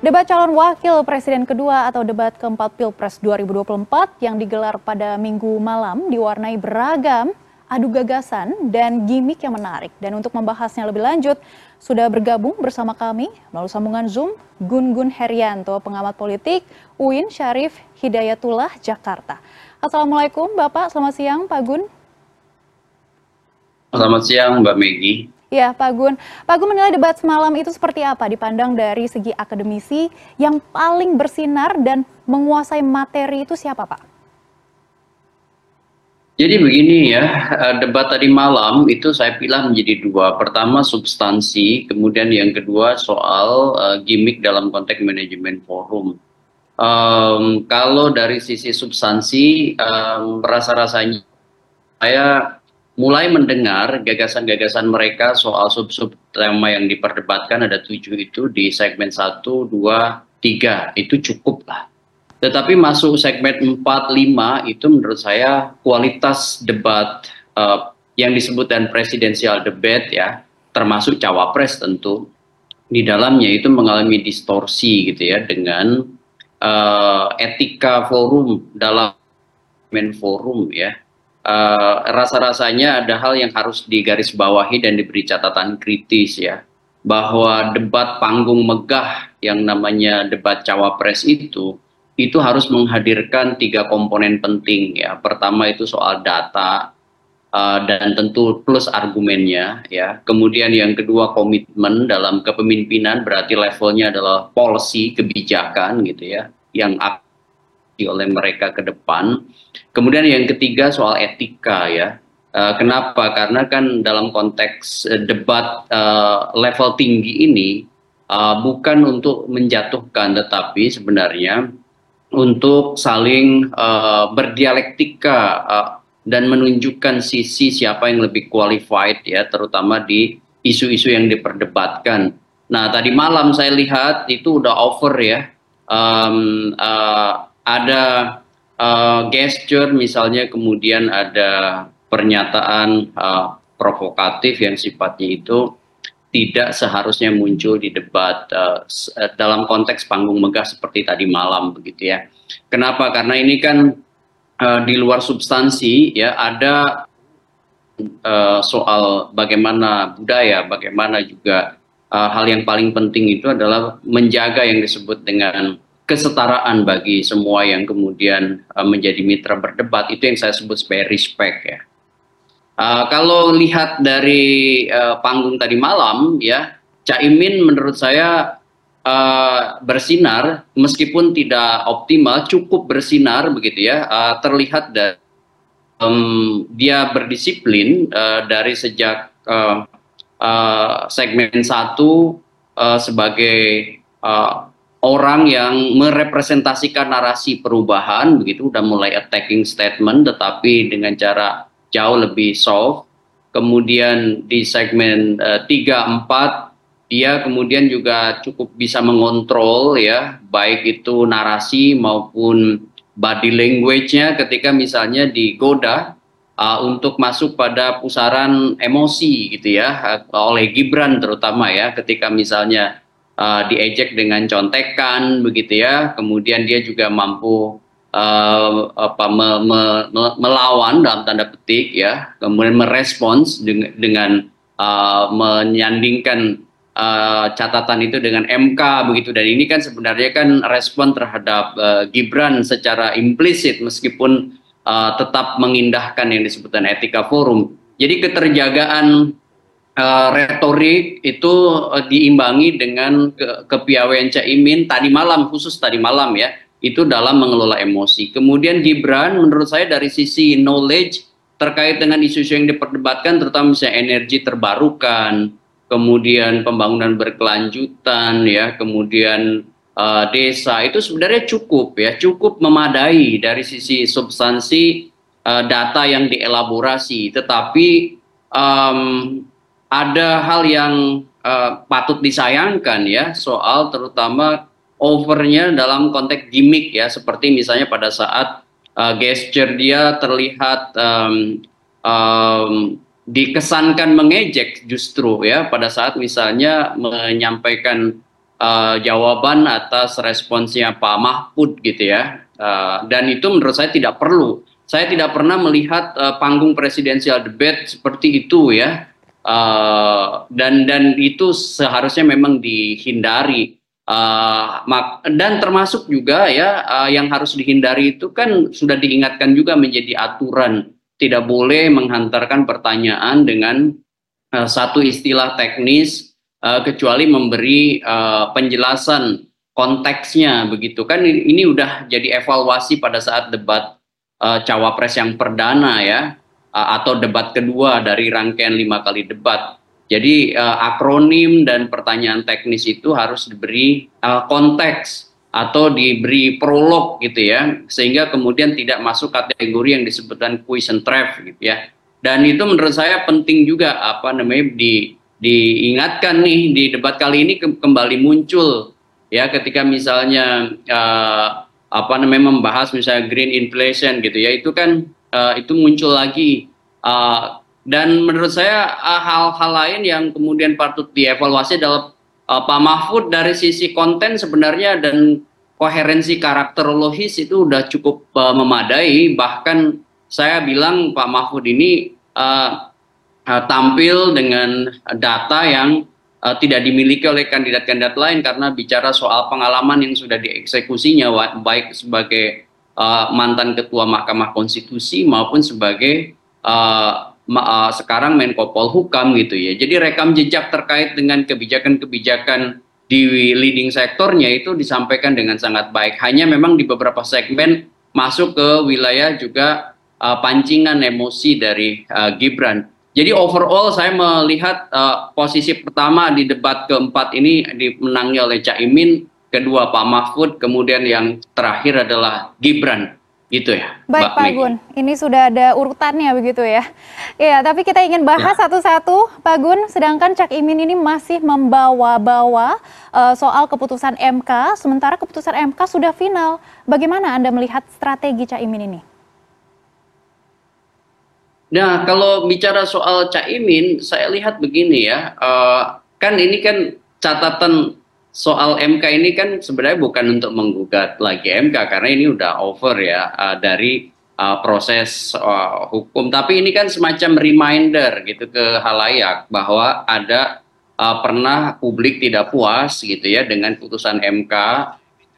Debat calon wakil presiden kedua atau debat keempat Pilpres 2024 yang digelar pada minggu malam diwarnai beragam adu gagasan dan gimmick yang menarik. Dan untuk membahasnya lebih lanjut, sudah bergabung bersama kami melalui sambungan Zoom Gun Gun Herianto, pengamat politik UIN Syarif Hidayatullah, Jakarta. Assalamualaikum Bapak, selamat siang Pak Gun. Selamat siang Mbak Megi. Ya, Pak Gun. Pak Gun menilai debat semalam itu seperti apa dipandang dari segi akademisi yang paling bersinar dan menguasai materi itu siapa, Pak? Jadi begini ya, eh, debat tadi malam itu saya pilih menjadi dua. Pertama substansi, kemudian yang kedua soal uh, gimmick dalam konteks manajemen forum. Um, kalau dari sisi substansi, um, rasa-rasanya saya mulai mendengar gagasan-gagasan mereka soal sub-sub tema yang diperdebatkan ada tujuh itu di segmen satu, dua, tiga itu cukup lah. Tetapi masuk segmen empat, lima itu menurut saya kualitas debat uh, yang disebut dan presidensial debate ya, termasuk cawapres tentu di dalamnya itu mengalami distorsi gitu ya dengan uh, etika forum dalam forum ya uh, rasa-rasanya ada hal yang harus digarisbawahi dan diberi catatan kritis ya. Bahwa debat panggung megah yang namanya debat cawapres itu itu harus menghadirkan tiga komponen penting ya. Pertama itu soal data uh, dan tentu plus argumennya ya. Kemudian yang kedua komitmen dalam kepemimpinan berarti levelnya adalah policy kebijakan gitu ya yang oleh mereka ke depan. Kemudian yang ketiga soal etika ya. Uh, kenapa? Karena kan dalam konteks uh, debat uh, level tinggi ini bukan untuk menjatuhkan, tetapi sebenarnya untuk saling berdialektika dan menunjukkan sisi siapa yang lebih qualified ya, terutama di isu-isu yang diperdebatkan. Nah tadi malam saya lihat itu udah over ya. Um, ada uh, gesture misalnya kemudian ada pernyataan uh, provokatif yang sifatnya itu tidak seharusnya muncul di debat uh, dalam konteks panggung megah seperti tadi malam begitu ya. Kenapa? Karena ini kan uh, di luar substansi ya ada uh, soal bagaimana budaya, bagaimana juga uh, hal yang paling penting itu adalah menjaga yang disebut dengan kesetaraan bagi semua yang kemudian uh, menjadi mitra berdebat itu yang saya sebut sebagai respect ya. Uh, kalau lihat dari uh, panggung tadi malam ya, Caimin menurut saya uh, bersinar meskipun tidak optimal, cukup bersinar begitu ya. Uh, terlihat dari um, dia berdisiplin uh, dari sejak uh, uh, segmen satu uh, sebagai uh, orang yang merepresentasikan narasi perubahan begitu udah mulai attacking statement tetapi dengan cara jauh lebih soft. Kemudian di segmen uh, 3 4 dia kemudian juga cukup bisa mengontrol ya baik itu narasi maupun body language-nya ketika misalnya digoda uh, untuk masuk pada pusaran emosi gitu ya uh, oleh Gibran terutama ya ketika misalnya uh, diejek dengan contekan begitu ya. Kemudian dia juga mampu uh, apa me, me, me, melawan dalam tanda petik ya. Kemudian merespons dengan, dengan uh, menyandingkan uh, catatan itu dengan MK begitu. Dan ini kan sebenarnya kan respon terhadap uh, Gibran secara implisit meskipun uh, tetap mengindahkan yang disebutkan etika forum. Jadi keterjagaan uh, retorik itu uh, diimbangi dengan ke kepiawaian Caimin tadi malam khusus tadi malam ya itu dalam mengelola emosi. Kemudian Gibran menurut saya dari sisi knowledge terkait dengan isu-isu yang diperdebatkan terutama misalnya energi terbarukan, kemudian pembangunan berkelanjutan ya, kemudian uh, desa itu sebenarnya cukup ya, cukup memadai dari sisi substansi uh, data yang dielaborasi. Tetapi um, ada hal yang uh, patut disayangkan ya soal terutama overnya dalam konteks gimmick ya seperti misalnya pada saat uh, gesture dia terlihat um, um, dikesankan mengejek justru ya pada saat misalnya menyampaikan uh, jawaban atas responsnya Pak Mahfud gitu ya. Uh, dan itu menurut saya tidak perlu. Saya tidak pernah melihat uh, panggung presidensial debate seperti itu ya. Uh, dan dan itu seharusnya memang dihindari. Uh, dan termasuk juga ya uh, yang harus dihindari itu kan sudah diingatkan juga menjadi aturan. Tidak boleh menghantarkan pertanyaan dengan uh, satu istilah teknis uh, kecuali memberi uh, penjelasan konteksnya begitu. Kan ini, ini udah jadi evaluasi pada saat debat uh, cawapres yang perdana ya atau debat kedua dari rangkaian lima kali debat jadi uh, akronim dan pertanyaan teknis itu harus diberi uh, konteks atau diberi prolog gitu ya, sehingga kemudian tidak masuk kategori yang disebutkan question trap gitu ya. Dan itu menurut saya penting juga apa namanya di diingatkan nih di debat kali ini ke, kembali muncul ya ketika misalnya uh, apa namanya membahas misalnya green inflation gitu ya itu kan uh, itu muncul lagi uh, dan menurut saya eh, hal-hal lain yang kemudian patut dievaluasi adalah uh, Pak Mahfud dari sisi konten sebenarnya dan koherensi karakterologis itu sudah cukup uh, memadai. Bahkan saya bilang Pak Mahfud ini uh, uh, tampil dengan data yang uh, tidak dimiliki oleh kandidat-kandidat lain karena bicara soal pengalaman yang sudah dieksekusinya baik sebagai uh, mantan ketua Mahkamah Konstitusi maupun sebagai uh, uh, sekarang Menko Polhukam gitu ya. Jadi rekam jejak terkait dengan kebijakan-kebijakan di leading sektornya itu disampaikan dengan sangat baik. Hanya memang di beberapa segmen masuk ke wilayah juga uh, pancingan emosi dari uh, Gibran. Jadi overall saya melihat uh, posisi pertama di debat keempat ini dimenangi oleh Caimin, kedua Pak Mahfud, kemudian yang terakhir adalah Gibran gitu ya. Baik Mbak Pak Gun, ini sudah ada urutannya begitu ya. Iya, tapi kita ingin bahas ya. satu-satu Pak Gun, sedangkan Cak Imin ini masih membawa-bawa uh, soal keputusan MK, sementara keputusan MK sudah final. Bagaimana Anda melihat strategi Cak Imin ini? Nah, kalau bicara soal Cak Imin, saya lihat begini ya, uh, kan ini kan catatan soal MK ini kan sebenarnya bukan untuk menggugat lagi MK karena ini udah over ya uh, dari uh, proses uh, hukum. Tapi ini kan semacam reminder gitu ke halayak bahwa ada uh, pernah publik tidak puas gitu ya dengan putusan MK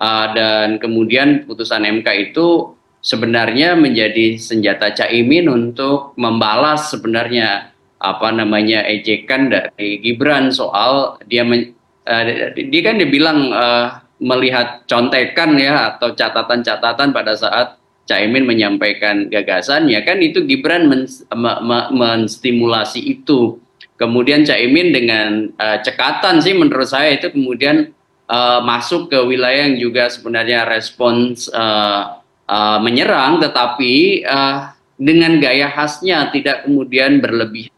uh, dan kemudian putusan MK itu sebenarnya menjadi senjata Caimin untuk membalas sebenarnya apa namanya ejekan dari Gibran soal dia men uh, dia kan dibilang uh, melihat contekan ya atau catatan-catatan pada saat Caimin menyampaikan gagasan ya kan itu Gibran men, me, me, menstimulasi itu. Kemudian Caimin dengan uh, cekatan sih menurut saya itu kemudian uh, masuk ke wilayah yang juga sebenarnya respons uh, uh, menyerang tetapi uh, dengan gaya khasnya tidak kemudian berlebih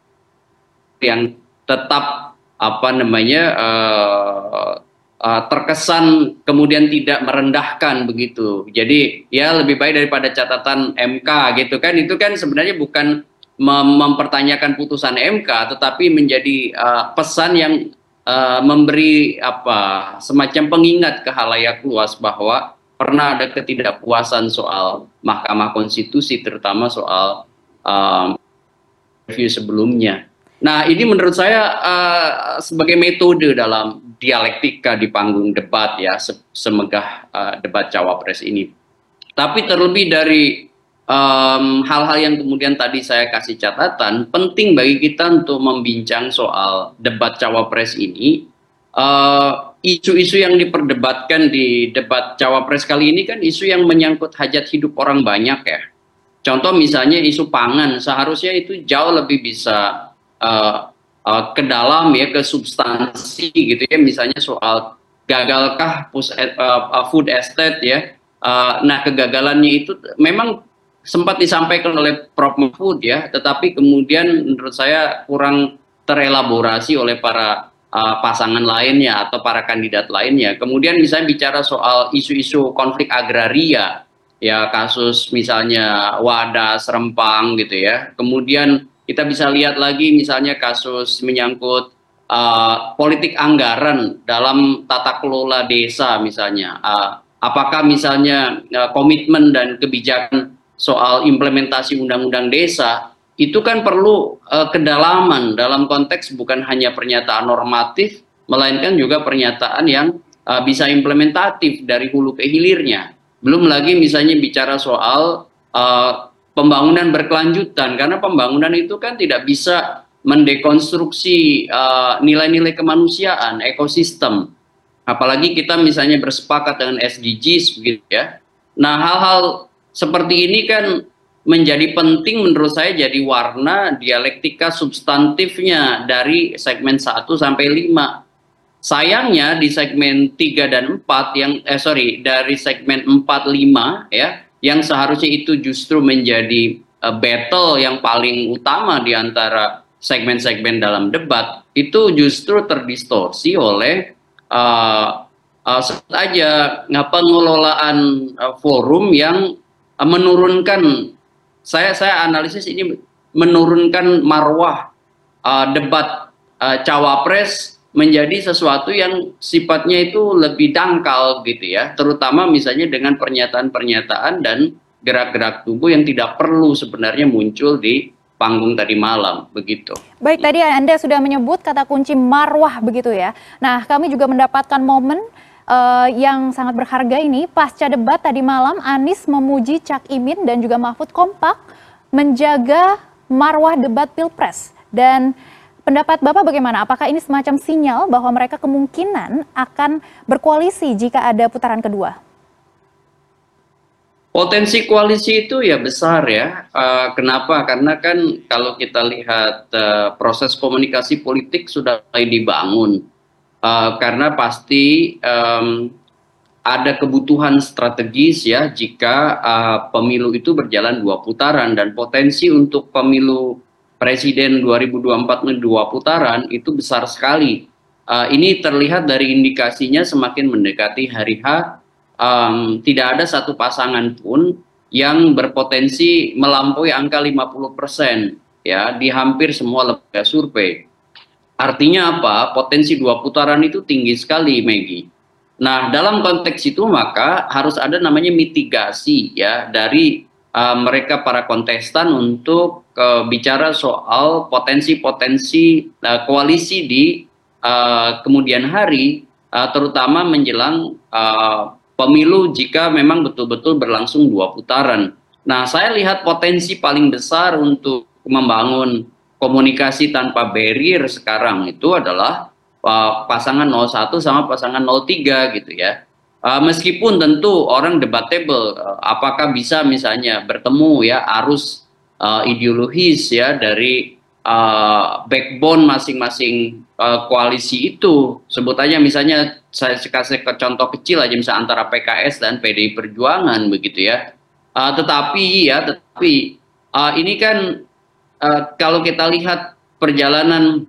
yang tetap apa namanya uh, uh, terkesan kemudian tidak merendahkan begitu. Jadi ya lebih baik daripada catatan MK gitu kan itu kan sebenarnya bukan mem mempertanyakan putusan MK tetapi menjadi uh, pesan yang uh, memberi apa semacam pengingat ke halayak luas bahwa pernah ada ketidakpuasan soal Mahkamah Konstitusi terutama soal um, review sebelumnya. Nah, ini menurut saya uh, sebagai metode dalam dialektika di panggung debat ya, se semegah uh, debat cawapres ini. Tapi terlebih dari hal-hal um, yang kemudian tadi saya kasih catatan, penting bagi kita untuk membincang soal debat cawapres ini. Eh, isu-isu uh, yang diperdebatkan di debat cawapres kali ini kan isu yang menyangkut hajat hidup orang banyak ya. Contoh misalnya isu pangan, seharusnya itu jauh lebih bisa uh, uh, ke dalam ya ke substansi gitu ya misalnya soal gagalkah pus, uh, food estate ya. Uh, nah kegagalannya itu memang sempat disampaikan oleh Prof. Mahfud ya tetapi kemudian menurut saya kurang terelaborasi oleh para uh, pasangan lainnya atau para kandidat lainnya. Kemudian misalnya bicara soal isu-isu konflik agraria ya kasus misalnya Wadas Rempang gitu ya. Kemudian kita bisa lihat lagi misalnya kasus menyangkut uh, politik anggaran dalam tata kelola desa misalnya, uh, apakah misalnya uh, komitmen dan kebijakan soal implementasi undang-undang desa itu kan perlu uh, kedalaman dalam konteks bukan hanya pernyataan normatif, melainkan juga pernyataan yang uh, bisa implementatif dari hulu ke hilirnya. Belum lagi misalnya bicara soal uh, pembangunan berkelanjutan, karena pembangunan itu kan tidak bisa mendekonstruksi uh, nilai-nilai uh, kemanusiaan, ekosistem. Apalagi kita misalnya bersepakat dengan SDGs begitu ya. Nah, hal-hal seperti ini kan menjadi penting menurut saya jadi warna dialektika substantifnya dari segmen 1 sampai 5. Sayangnya di segmen 3 dan 4 yang eh sorry dari segmen 4 5 ya yang seharusnya itu justru menjadi uh, battle yang paling utama di antara segmen-segmen dalam debat itu justru terdistorsi oleh uh, uh, saja pengelolaan uh, forum yang uh, menurunkan saya saya analisis ini menurunkan marwah uh, debat uh, cawapres menjadi sesuatu yang sifatnya itu lebih dangkal gitu ya terutama misalnya dengan pernyataan-pernyataan dan gerak-gerak tubuh yang tidak perlu sebenarnya muncul di panggung tadi malam begitu. Baik, tadi Anda sudah menyebut kata kunci marwah begitu ya. Nah, kami juga mendapatkan momen uh, yang sangat berharga ini pasca debat tadi malam Anies memuji Cak Imin dan juga Mahfud kompak menjaga marwah debat Pilpres dan pendapat Bapak bagaimana? Apakah ini semacam sinyal bahwa mereka kemungkinan akan berkoalisi jika ada putaran kedua? Potensi koalisi itu ya besar ya. Uh, kenapa? Karena kan kalau kita lihat uh, proses komunikasi politik sudah mulai dibangun. Uh, karena pasti ada kebutuhan strategis ya jika pemilu itu berjalan dua putaran dan potensi untuk pemilu presiden 2024 dua putaran itu besar sekali. Uh, ini terlihat dari indikasinya semakin mendekati hari H um, tidak ada satu pasangan pun yang berpotensi melampaui angka 50% ya di hampir semua lembaga survei. Artinya apa? Potensi dua putaran itu tinggi sekali, Megi. Nah, dalam konteks itu maka harus ada namanya mitigasi ya dari uh, mereka para kontestan untuk uh, bicara soal potensi-potensi uh, koalisi di uh, kemudian hari, uh, terutama menjelang uh, pemilu jika memang betul-betul berlangsung dua putaran. Nah, saya lihat potensi paling besar untuk membangun komunikasi tanpa barrier sekarang itu adalah uh, pasangan 01 sama pasangan 03 gitu ya. Uh, meskipun tentu orang debatable uh, apakah bisa misalnya bertemu ya arus uh, ideologis ya dari uh, backbone masing-masing uh, koalisi itu. Sebut aja misalnya saya kasih ke contoh kecil aja misalnya antara PKS dan PDI Perjuangan begitu ya. Uh, tetapi ya tetapi uh, ini kan uh, kalau kita lihat perjalanan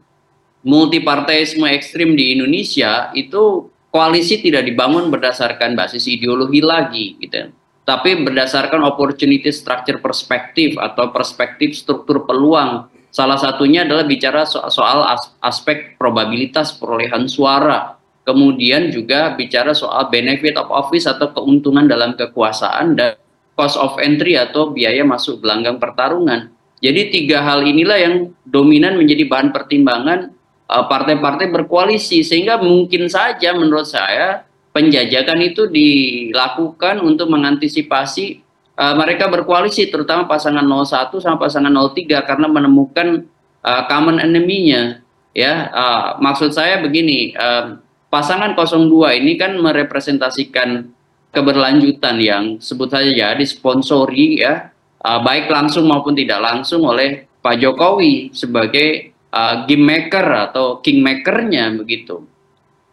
multipartaisme ekstrim di Indonesia itu koalisi tidak dibangun berdasarkan basis ideologi lagi gitu tapi berdasarkan opportunity structure perspektif atau perspektif struktur peluang Salah satunya adalah bicara soal, soal aspek probabilitas perolehan suara. Kemudian juga bicara soal benefit of office atau keuntungan dalam kekuasaan dan cost of entry atau biaya masuk gelanggang pertarungan. Jadi tiga hal inilah yang dominan menjadi bahan pertimbangan partai-partai berkoalisi. Sehingga mungkin saja menurut saya penjajakan itu dilakukan untuk mengantisipasi uh, mereka berkoalisi terutama pasangan 01 sama pasangan 03 karena menemukan uh, common enemy-nya. Ya uh, maksud saya begini uh, pasangan 02 ini kan merepresentasikan keberlanjutan yang sebut saja ya disponsori ya uh, baik langsung maupun tidak langsung oleh Pak Jokowi sebagai uh, game maker atau kingmakernya begitu.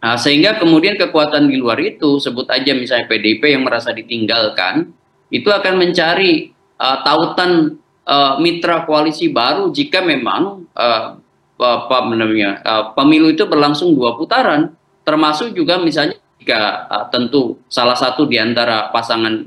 Nah, sehingga kemudian kekuatan di luar itu sebut aja misalnya PDIP yang merasa ditinggalkan itu akan mencari uh, tautan uh, mitra koalisi baru jika memang uh, apa namanya uh, pemilu itu berlangsung dua putaran termasuk juga misalnya jika uh, tentu salah satu di antara pasangan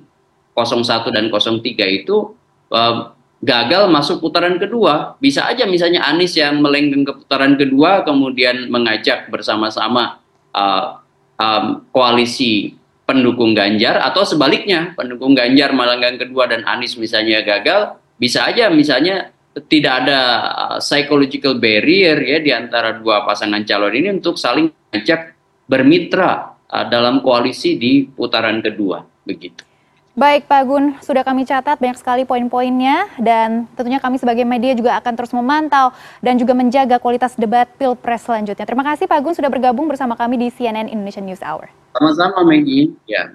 01 dan 03 itu uh, gagal masuk putaran kedua. Bisa aja misalnya Anies yang melenggeng ke putaran kedua kemudian mengajak bersama-sama uh, um, koalisi pendukung Ganjar atau sebaliknya pendukung Ganjar melenggang kedua dan Anies misalnya gagal bisa aja misalnya tidak ada uh, psychological barrier ya di antara dua pasangan calon ini untuk saling ajak bermitra uh, dalam koalisi di putaran kedua begitu. Baik Pak Gun, sudah kami catat banyak sekali poin-poinnya dan tentunya kami sebagai media juga akan terus memantau dan juga menjaga kualitas debat Pilpres selanjutnya. Terima kasih Pak Gun sudah bergabung bersama kami di CNN Indonesian News Hour. Sama-sama Maggie. Ya.